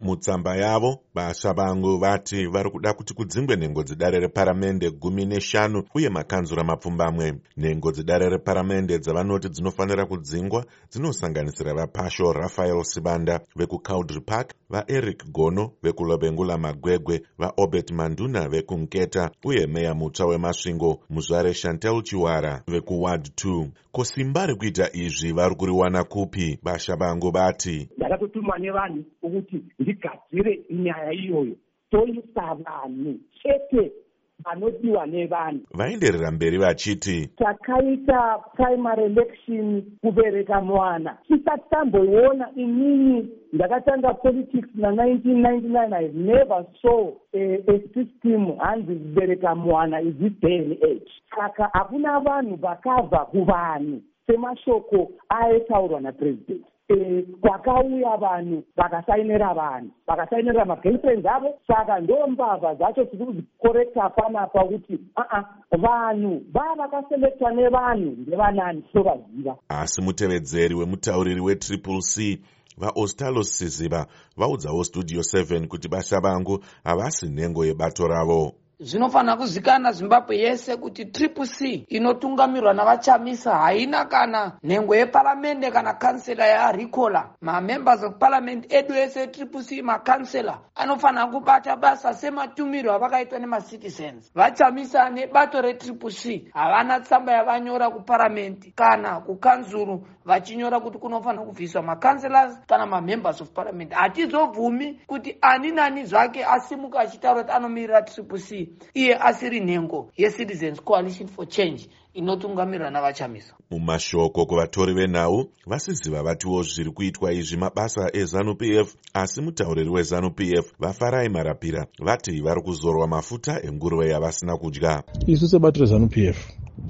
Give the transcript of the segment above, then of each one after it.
mutsamba yavo. Vasha vangu vati vari kuda kuti kudzingwe nhengo dzedare reparamende gumi neshanu uye makanzura mapfumbamwe. Nhengo dzedare reparamende dzavanoti dzinofanira kudzingwa dzinosanganisira vapasho rafael sibanda vekucaudry park vaeric gono vekulobengula magwegwe vaobert manduna vekunketa uye meya mutsva wemasvingo muzvare chantel chiwara vekuward 2 ko simba rekuita izvi vari kuriwana kupi? Vasha vangu vati. Ndakatotumwa nevanhu ukuthi ndigadzire nyaya iyoyo. Toisa vanhu chete vanodiwa nevanhu. Vaenderera mberi vachiti takaita primary election kubereka mwana. Tisati tamboiona inini ndakatanga politics na1999 i never saw a, a system hanzi kubereka mwana day and age. Saka hakuna vanhu vakabva kuvanhu. Semashoko aitaurwa napresident kwakauya vanhu vakasainira vanhu. Vakasainira magirlfriends avo. Saka ndo mbavha dzacho tiri kuzikorekta panapa kuti aa vanhu vaa vakaselektwa nevanhu ndevanani tinovaziva asi mutevedzeri wemutauriri wetriple c vaostalos siziva vaudzawo studio 7 kuti basha vangu havasi nhengo yebato ravo zvinofanira kuzikanwa zimbabwe yese kuti triple c inotungamirwa navachamisa. Haina kana nhengo yeparamende kana kansela yarikola mamembers of parliament edu ese triple c makansela anofanira kubata basa sematumirwo avakaitwa nemacitizens. Vachamisa nebato retriple c. Havana tsamba yavanyora kuparamende kana kukanzuru vachinyora kuti kunofanira kubviswa makanselas kana mamembers of parliament. Hatizobvumi kuti ani nani zvake asimuka achitaura kuti anomirira triple c iye asiri nhengo yecitizens coalition for change inotungamirwa navachamisa mumashoko kuvatori venhau vasiziva vatiwo zviri kuitwa izvi mabasa ezanup f asi mutauriri wezanup f vafarai marapira vati vari kuzorwa mafuta enguruve yavasina kudya. Isu sebato rezanup f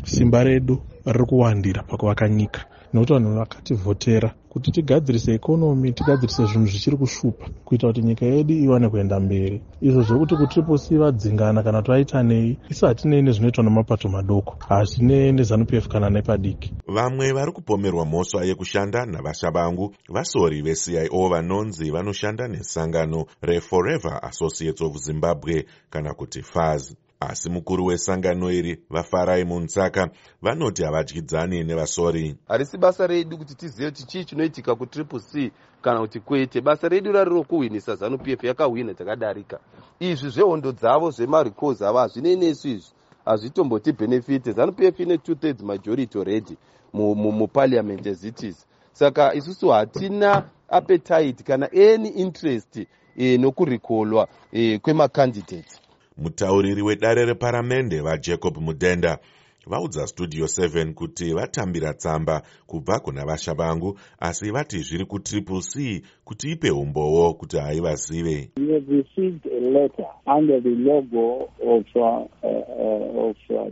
simba redu riri kuwandira pakuvaka nyika nekuti vanhu vakativhotera kuti tigadzirise ikonomi tigadzirise zvinhu zvichiri kushupa. Kuita kuti nyika yedu iwane kuenda mberi. Izvo zvekuti kutriple c vadzingana kana kuti vaita nei isu hatinei nezvinoitwa nemapato madoko. Hatinei nezanup f kana nepadiki. Vamwe vari kupomerwa mhosva yekushanda navasha vangu. Vasori vecio vanonzi vanoshanda nesangano reforever associates of zimbabwe kana kuti faz asi mukuru wesangano iri vafarai muntsaka vanoti havadyidzani nevasori. Harisi basa redu kuti tizive kuti chii chinoitika kutriple c kana kuti kwete. Basa redu rari rokuhwinisa zanup f yakahwina takadarika. Izvi zvehondo dzavo zvemaricos ava hazvinei nesu izvi hazvitombotibhenefite zanup f ine two thirds majority already mupariamendi as it is. Saka isusu hatina appetite kana any interest e, nokurikolwa e, kwemacandidates mutauriri wedare reparamende vajacob mudenda vaudza studio 7 kuti vatambira tsamba kubva kuna vasha vangu asi vati zviri kutriple c kuti ipe umbowo kuti haivazive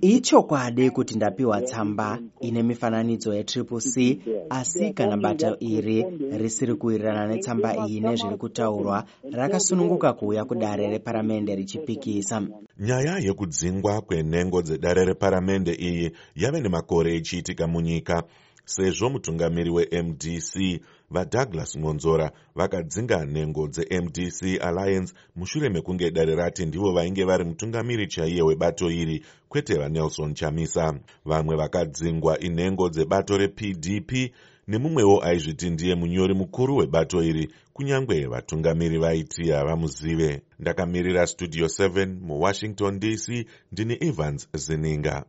ichokwadi kuti ndapiwa tsamba ine mifananidzo yetriple c asi kana bata iri risiri kuwirirana netsamba iyi nezviri kutaurwa rakasununguka kuuya kudare reparamende richipikisa. Nyaya yekudzingwa kwenhengo dzedare reparamende iyi yave nemakore ichiitika munyika sezvo mutungamiri wemdc vadouglas ngonzora vakadzinga nhengo dzemdc alliance mushure mekunge dare rati ndivo vainge vari mutungamiri chaiye webato iri kwete vanelson chamisa. Vamwe vakadzingwa inhengo dzebato repdp nemumwewo aizviti ndiye munyori mukuru webato iri kunyange vatungamiri vaiti havamuzive. Ndakamirira studio 7 muwashington dc ndini evans zininga